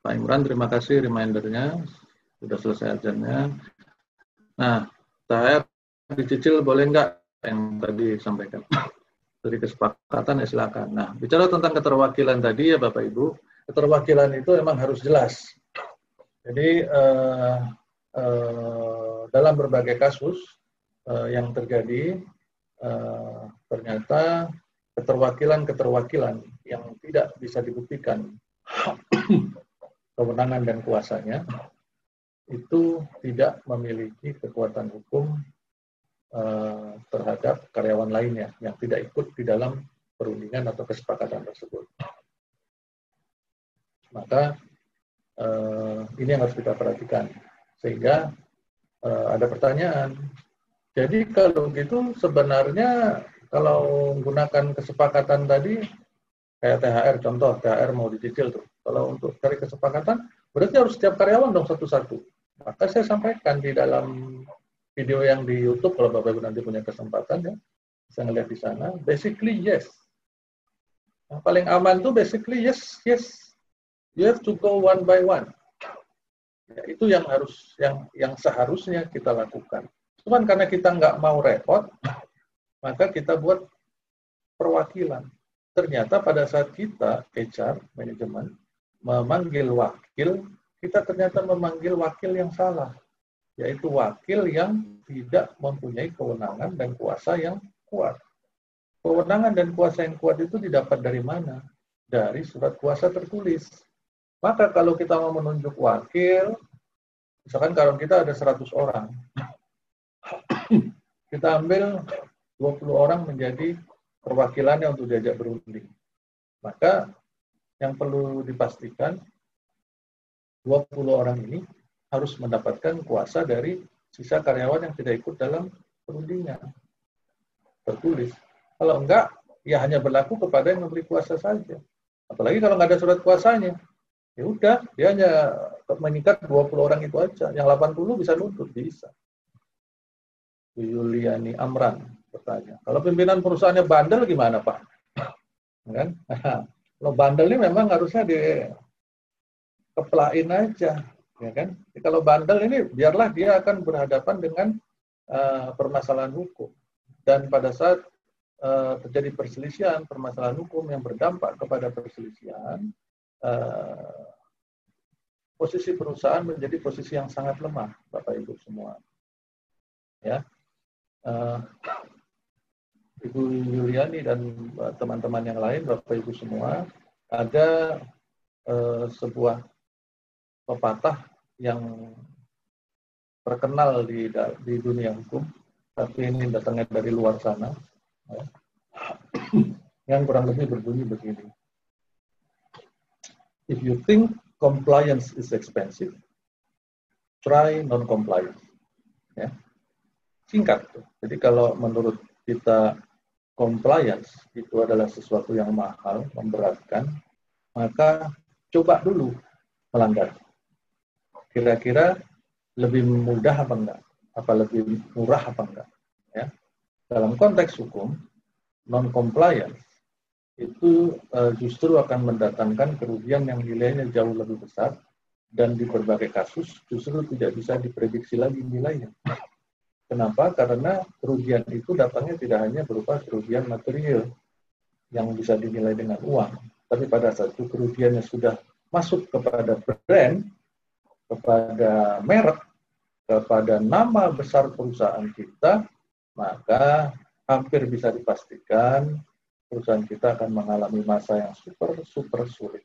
Pak Imran, terima kasih remindernya. Sudah selesai ajannya. Nah, saya dicicil boleh nggak yang tadi sampaikan? Dari kesepakatan ya silakan. Nah, bicara tentang keterwakilan tadi ya Bapak Ibu, keterwakilan itu memang harus jelas. Jadi eh, eh, dalam berbagai kasus eh, yang terjadi, eh, ternyata keterwakilan-keterwakilan yang tidak bisa dibuktikan kewenangan dan kuasanya itu tidak memiliki kekuatan hukum uh, terhadap karyawan lainnya yang tidak ikut di dalam perundingan atau kesepakatan tersebut. Maka uh, ini yang harus kita perhatikan. Sehingga uh, ada pertanyaan. Jadi kalau gitu sebenarnya kalau menggunakan kesepakatan tadi kayak THR contoh THR mau dicicil tuh. Kalau untuk cari kesepakatan berarti harus setiap karyawan dong satu-satu. Maka saya sampaikan di dalam video yang di YouTube kalau Bapak Ibu nanti punya kesempatan ya bisa ngeliat di sana. Basically yes. Yang paling aman tuh basically yes, yes. You have to go one by one. Ya, itu yang harus yang yang seharusnya kita lakukan. Cuman karena kita nggak mau repot, maka kita buat perwakilan. Ternyata pada saat kita HR manajemen memanggil wakil kita ternyata memanggil wakil yang salah, yaitu wakil yang tidak mempunyai kewenangan dan kuasa yang kuat. Kewenangan dan kuasa yang kuat itu didapat dari mana? Dari surat kuasa tertulis. Maka kalau kita mau menunjuk wakil, misalkan kalau kita ada 100 orang, kita ambil 20 orang menjadi perwakilannya untuk diajak berunding. Maka yang perlu dipastikan 20 orang ini harus mendapatkan kuasa dari sisa karyawan yang tidak ikut dalam perundingan. Tertulis. Kalau enggak, ya hanya berlaku kepada yang memberi kuasa saja. Apalagi kalau nggak ada surat kuasanya. Ya udah, dia hanya mengikat 20 orang itu aja. Yang 80 bisa nuntut, bisa. Yuliani Amran bertanya. Kalau pimpinan perusahaannya bandel gimana Pak? kan? Kalau bandel ini memang harusnya di keplain aja, ya kan? Jadi kalau bandel ini biarlah dia akan berhadapan dengan uh, permasalahan hukum. Dan pada saat uh, terjadi perselisihan, permasalahan hukum yang berdampak kepada perselisihan, uh, posisi perusahaan menjadi posisi yang sangat lemah, Bapak Ibu semua. Ya, Ibu Yuliani dan teman-teman yang lain, Bapak Ibu semua, ada uh, sebuah pepatah yang terkenal di di dunia hukum, tapi ini datangnya dari luar sana, ya. yang kurang lebih berbunyi begini. If you think compliance is expensive, try non-compliance. Ya. Singkat. Jadi kalau menurut kita compliance itu adalah sesuatu yang mahal, memberatkan, maka coba dulu melanggar kira-kira lebih mudah apa enggak? Apa lebih murah apa enggak? Ya. Dalam konteks hukum, non-compliance itu uh, justru akan mendatangkan kerugian yang nilainya jauh lebih besar dan di berbagai kasus justru tidak bisa diprediksi lagi nilainya. Kenapa? Karena kerugian itu datangnya tidak hanya berupa kerugian material yang bisa dinilai dengan uang, tapi pada saat itu kerugiannya sudah masuk kepada brand, kepada merek, kepada nama besar perusahaan kita, maka hampir bisa dipastikan perusahaan kita akan mengalami masa yang super super sulit,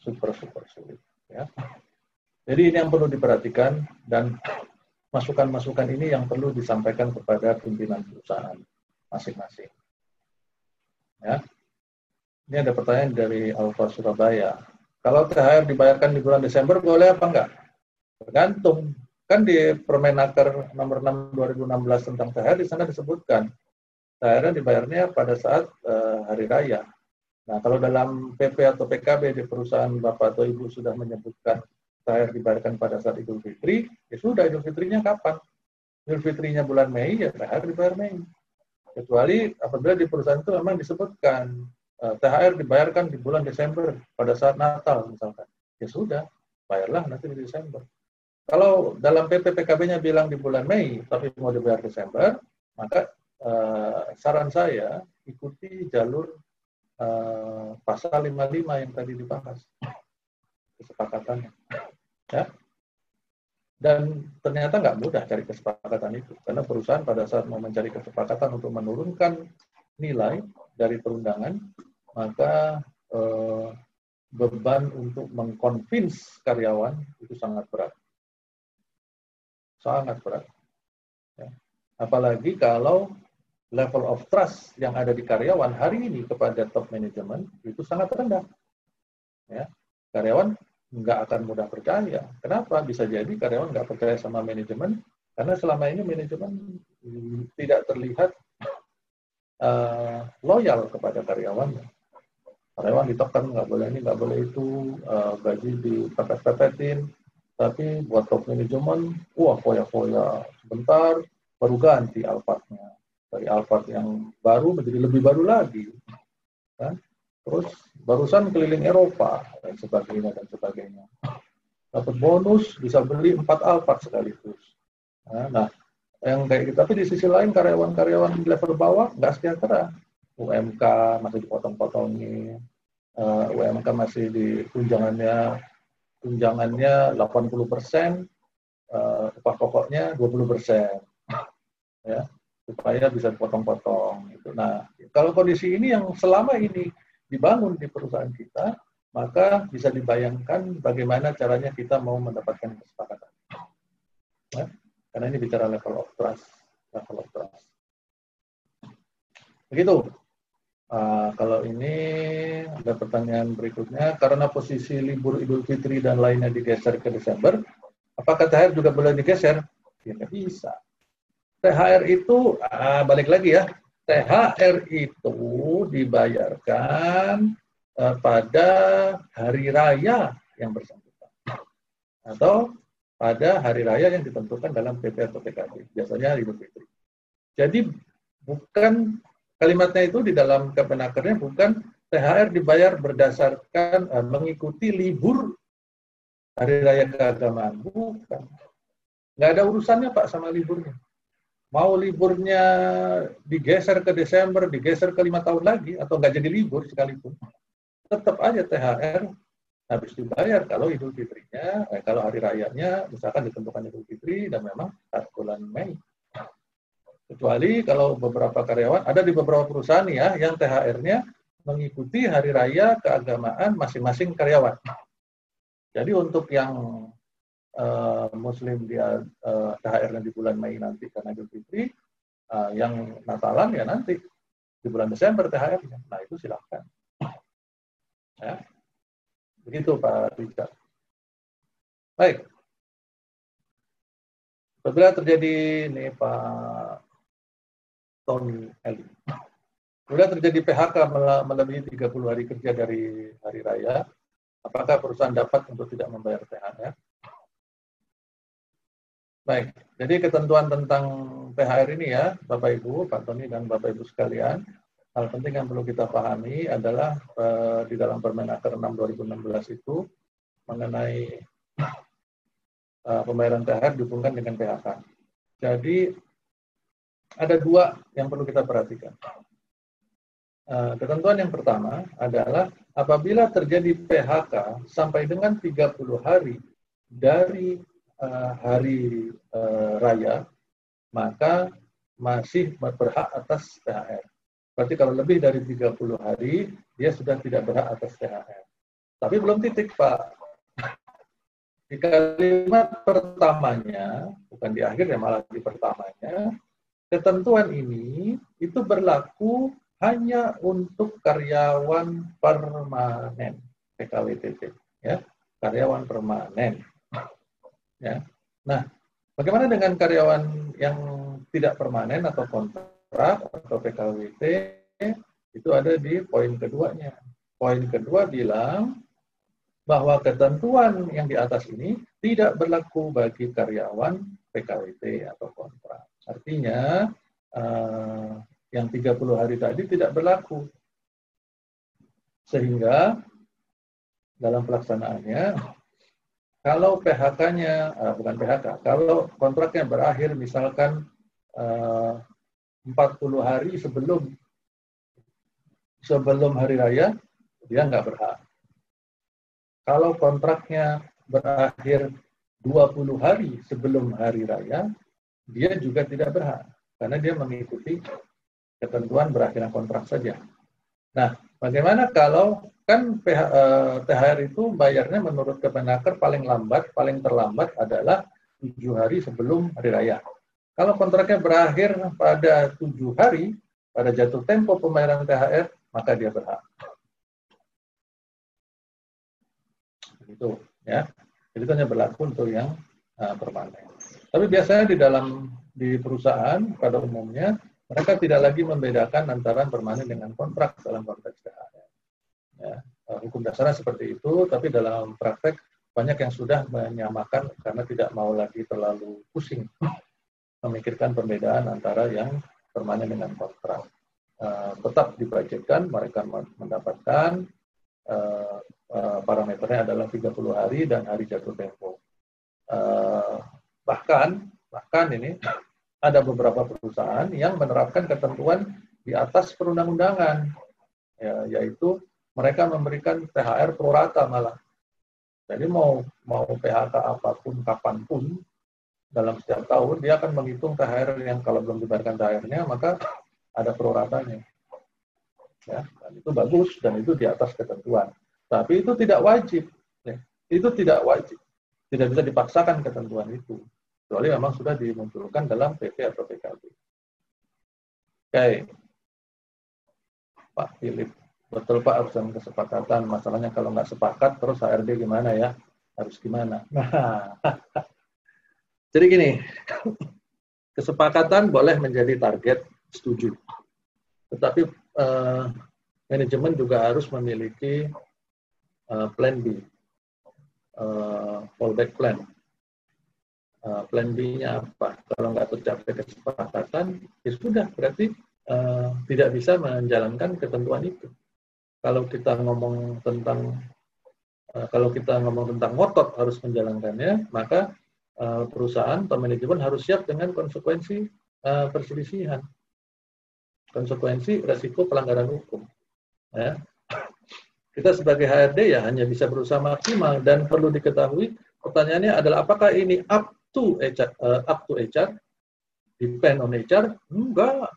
super super sulit. Ya. Jadi ini yang perlu diperhatikan dan masukan-masukan ini yang perlu disampaikan kepada pimpinan perusahaan masing-masing. Ya. Ini ada pertanyaan dari Alfa Surabaya. Kalau THR dibayarkan di bulan Desember boleh apa enggak? Tergantung. Kan di Permenaker nomor 6 2016 tentang THR di sana disebutkan THR dibayarnya pada saat uh, hari raya. Nah, kalau dalam PP atau PKB di perusahaan Bapak atau Ibu sudah menyebutkan THR dibayarkan pada saat Idul Fitri, ya sudah Idul Fitrinya kapan? Idul Fitrinya bulan Mei, ya THR dibayar Mei. Kecuali apabila di perusahaan itu memang disebutkan uh, eh, THR dibayarkan di bulan Desember pada saat Natal misalkan. ya sudah, bayarlah nanti di Desember. Kalau dalam PP PKB-nya bilang di bulan Mei, tapi mau dibayar Desember, maka uh, saran saya ikuti jalur uh, pasal 55 yang tadi dibahas kesepakatannya. Ya. Dan ternyata nggak mudah cari kesepakatan itu, karena perusahaan pada saat mau mencari kesepakatan untuk menurunkan nilai dari perundangan, maka eh, beban untuk mengkonvins karyawan itu sangat berat. Sangat berat. Ya. Apalagi kalau level of trust yang ada di karyawan hari ini kepada top management itu sangat rendah. Ya. Karyawan nggak akan mudah percaya. Kenapa? Bisa jadi karyawan nggak percaya sama manajemen karena selama ini manajemen tidak terlihat uh, loyal kepada karyawannya. Karyawan ditekan nggak boleh ini, nggak boleh itu, uh, gaji dipepet-pepetin, tapi buat top manajemen, wah foya-foya sebentar, baru ganti Alphardnya. Dari Alphard yang baru menjadi lebih baru lagi. Kan? Terus barusan keliling Eropa dan sebagainya dan sebagainya. Dapat bonus bisa beli empat Alphard sekaligus. Nah, nah yang kayak gitu. Tapi di sisi lain karyawan-karyawan level bawah nggak sejahtera. UMK masih dipotong-potongi, uh, UMK masih di tunjangannya tunjangannya 80 persen, uh, upah pokoknya 20 persen, ya supaya bisa dipotong-potong. Gitu. Nah, kalau kondisi ini yang selama ini dibangun di perusahaan kita, maka bisa dibayangkan bagaimana caranya kita mau mendapatkan kesepakatan. Ya? Karena ini bicara level of trust, level of trust. Begitu. Uh, kalau ini ada pertanyaan berikutnya, karena posisi libur Idul Fitri dan lainnya digeser ke Desember, apakah THR juga boleh digeser? Ya, bisa. THR itu, uh, balik lagi ya, THR itu dibayarkan uh, pada hari raya yang bersangkutan atau pada hari raya yang ditentukan dalam PP atau PKB, biasanya Idul Fitri. Jadi bukan kalimatnya itu di dalam kebenarannya bukan THR dibayar berdasarkan uh, mengikuti libur hari raya keagamaan, bukan. Nggak ada urusannya Pak sama liburnya mau liburnya digeser ke Desember, digeser ke lima tahun lagi, atau nggak jadi libur sekalipun, tetap aja THR habis dibayar kalau Idul Fitrinya, eh, kalau hari rayanya misalkan ditentukan Idul Fitri dan memang saat bulan Mei. Kecuali kalau beberapa karyawan, ada di beberapa perusahaan ya yang THR-nya mengikuti hari raya keagamaan masing-masing karyawan. Jadi untuk yang uh, Muslim dia uh, THR di bulan Mei nanti karena Idul Fitri, uh, yang Natalan ya nanti di bulan Desember THR. -nya. Nah itu silahkan. Ya. Begitu Pak Richard. Baik. Apabila terjadi ini Pak Tony Eli. Sudah terjadi PHK melebihi 30 hari kerja dari hari raya, apakah perusahaan dapat untuk tidak membayar THR? Baik, jadi ketentuan tentang THR ini ya, Bapak Ibu, Pak Tony dan Bapak Ibu sekalian, hal penting yang perlu kita pahami adalah uh, di dalam Permenaker 6 2016 itu mengenai uh, pembayaran THR dihubungkan dengan PHK. Jadi ada dua yang perlu kita perhatikan. Uh, ketentuan yang pertama adalah apabila terjadi PHK sampai dengan 30 hari dari uh, hari uh, raya, maka masih berhak atas THR. Berarti kalau lebih dari 30 hari, dia sudah tidak berhak atas THR. Tapi belum titik, Pak. Di kalimat pertamanya, bukan di akhir ya, malah di pertamanya, ketentuan ini itu berlaku hanya untuk karyawan permanen, PKWTT. Ya, karyawan permanen. Ya. Nah, bagaimana dengan karyawan yang tidak permanen atau kontrak atau PKWT itu ada di poin keduanya. Poin kedua bilang bahwa ketentuan yang di atas ini tidak berlaku bagi karyawan PKWT atau kontrak. Artinya uh, yang 30 hari tadi tidak berlaku. Sehingga dalam pelaksanaannya, kalau PHK-nya, uh, eh, bukan PHK, kalau kontraknya berakhir misalkan uh, 40 hari sebelum sebelum hari raya, dia nggak berhak. Kalau kontraknya berakhir 20 hari sebelum hari raya, dia juga tidak berhak karena dia mengikuti ketentuan berakhirnya kontrak saja. Nah, bagaimana kalau kan PH, eh, THR itu bayarnya menurut Kemenaker paling lambat, paling terlambat adalah tujuh hari sebelum hari raya. Kalau kontraknya berakhir pada tujuh hari, pada jatuh tempo pembayaran THR, maka dia berhak. Begitu, ya. Jadi itu hanya berlaku untuk yang uh, permanen. Tapi biasanya di dalam di perusahaan pada umumnya mereka tidak lagi membedakan antara permanen dengan kontrak dalam konteks THR. Ya, uh, hukum dasarnya seperti itu, tapi dalam praktek banyak yang sudah menyamakan karena tidak mau lagi terlalu pusing memikirkan perbedaan antara yang permanen dengan kontrak. Uh, tetap diproyekkan, mereka mendapatkan uh, uh, parameternya adalah 30 hari dan hari jatuh tempo. Bahkan bahkan ini ada beberapa perusahaan yang menerapkan ketentuan di atas perundang-undangan, ya, yaitu mereka memberikan THR pro rata malah. Jadi mau mau PHK apa pun kapan pun dalam setiap tahun dia akan menghitung THR yang kalau belum dibayarkan THR-nya maka ada pro ratanya. Ya, dan itu bagus dan itu di atas ketentuan. Tapi itu tidak wajib. Ya. Itu tidak wajib. Tidak bisa dipaksakan ketentuan itu kecuali memang sudah dimunculkan dalam PP atau PKB. Oke, Pak Philip, betul Pak harus kesepakatan. Masalahnya kalau nggak sepakat terus HRD gimana ya? Harus gimana? Nah, jadi gini, kesepakatan boleh menjadi target, setuju. Tetapi eh, manajemen juga harus memiliki eh, plan B, eh, fallback plan uh, plan B-nya apa. Kalau nggak tercapai kesepakatan, ya sudah, berarti uh, tidak bisa menjalankan ketentuan itu. Kalau kita ngomong tentang uh, kalau kita ngomong tentang ngotot harus menjalankannya, maka uh, perusahaan atau manajemen harus siap dengan konsekuensi uh, perselisihan, konsekuensi resiko pelanggaran hukum. Ya. Kita sebagai HRD ya hanya bisa berusaha maksimal dan perlu diketahui pertanyaannya adalah apakah ini up to HR, uh, up to HR, depend on HR, enggak.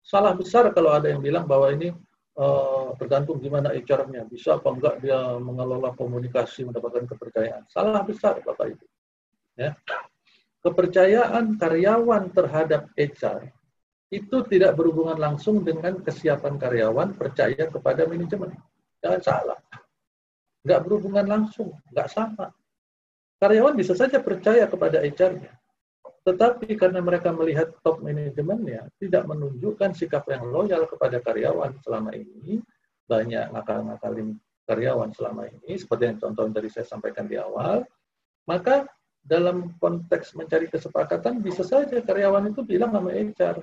Salah besar kalau ada yang bilang bahwa ini uh, tergantung gimana HR-nya, bisa apa enggak dia mengelola komunikasi, mendapatkan kepercayaan. Salah besar Bapak Ibu. Ya. Kepercayaan karyawan terhadap HR itu tidak berhubungan langsung dengan kesiapan karyawan percaya kepada manajemen. Jangan salah. Enggak berhubungan langsung, enggak sama. Karyawan bisa saja percaya kepada HR-nya. Tetapi karena mereka melihat top manajemennya tidak menunjukkan sikap yang loyal kepada karyawan selama ini, banyak ngakal-ngakalin karyawan selama ini, seperti yang contoh tadi saya sampaikan di awal, maka dalam konteks mencari kesepakatan bisa saja karyawan itu bilang sama HR,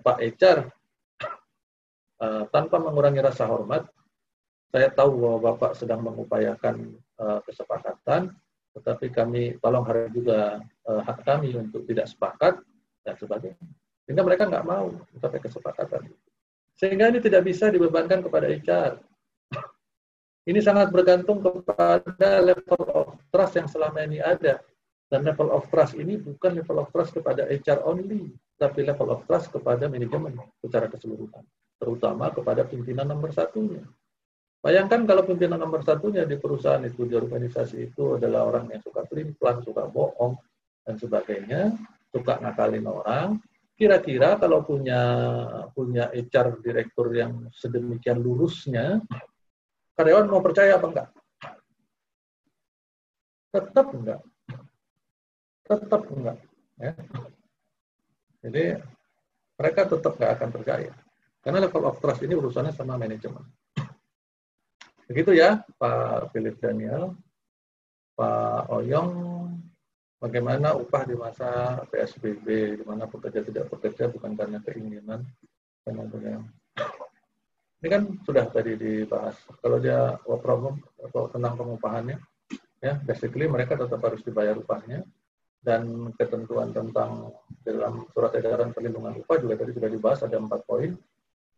Pak HR, eh, tanpa mengurangi rasa hormat, saya tahu bahwa Bapak sedang mengupayakan eh, kesepakatan, tetapi kami tolong hargai juga uh, hak kami untuk tidak sepakat dan sebagainya. Sehingga mereka nggak mau sampai kesepakatan. Sehingga ini tidak bisa dibebankan kepada HR. Ini sangat bergantung kepada level of trust yang selama ini ada. Dan level of trust ini bukan level of trust kepada HR only, tapi level of trust kepada manajemen secara keseluruhan. Terutama kepada pimpinan nomor satunya. Bayangkan kalau pimpinan nomor satunya di perusahaan itu, di organisasi itu adalah orang yang suka pelin-pelan, suka bohong, dan sebagainya, suka ngakalin orang. Kira-kira kalau punya punya HR direktur yang sedemikian lurusnya, karyawan mau percaya apa enggak? Tetap enggak. Tetap enggak. Ya. Jadi mereka tetap enggak akan percaya. Karena level of trust ini urusannya sama manajemen. Begitu ya, Pak Philip Daniel. Pak Oyong, bagaimana upah di masa PSBB, di mana pekerja tidak bekerja bukan karena keinginan, karena Ini kan sudah tadi dibahas. Kalau dia work problem atau tentang pengupahannya, ya basically mereka tetap harus dibayar upahnya dan ketentuan tentang dalam surat edaran perlindungan upah juga tadi sudah dibahas ada empat poin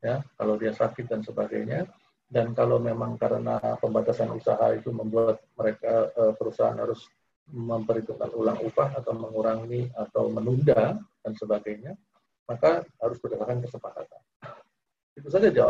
ya kalau dia sakit dan sebagainya dan kalau memang karena pembatasan usaha itu membuat mereka eh, perusahaan harus memperhitungkan ulang upah atau mengurangi atau menunda dan sebagainya maka harus berdasarkan kesepakatan. Itu saja jawab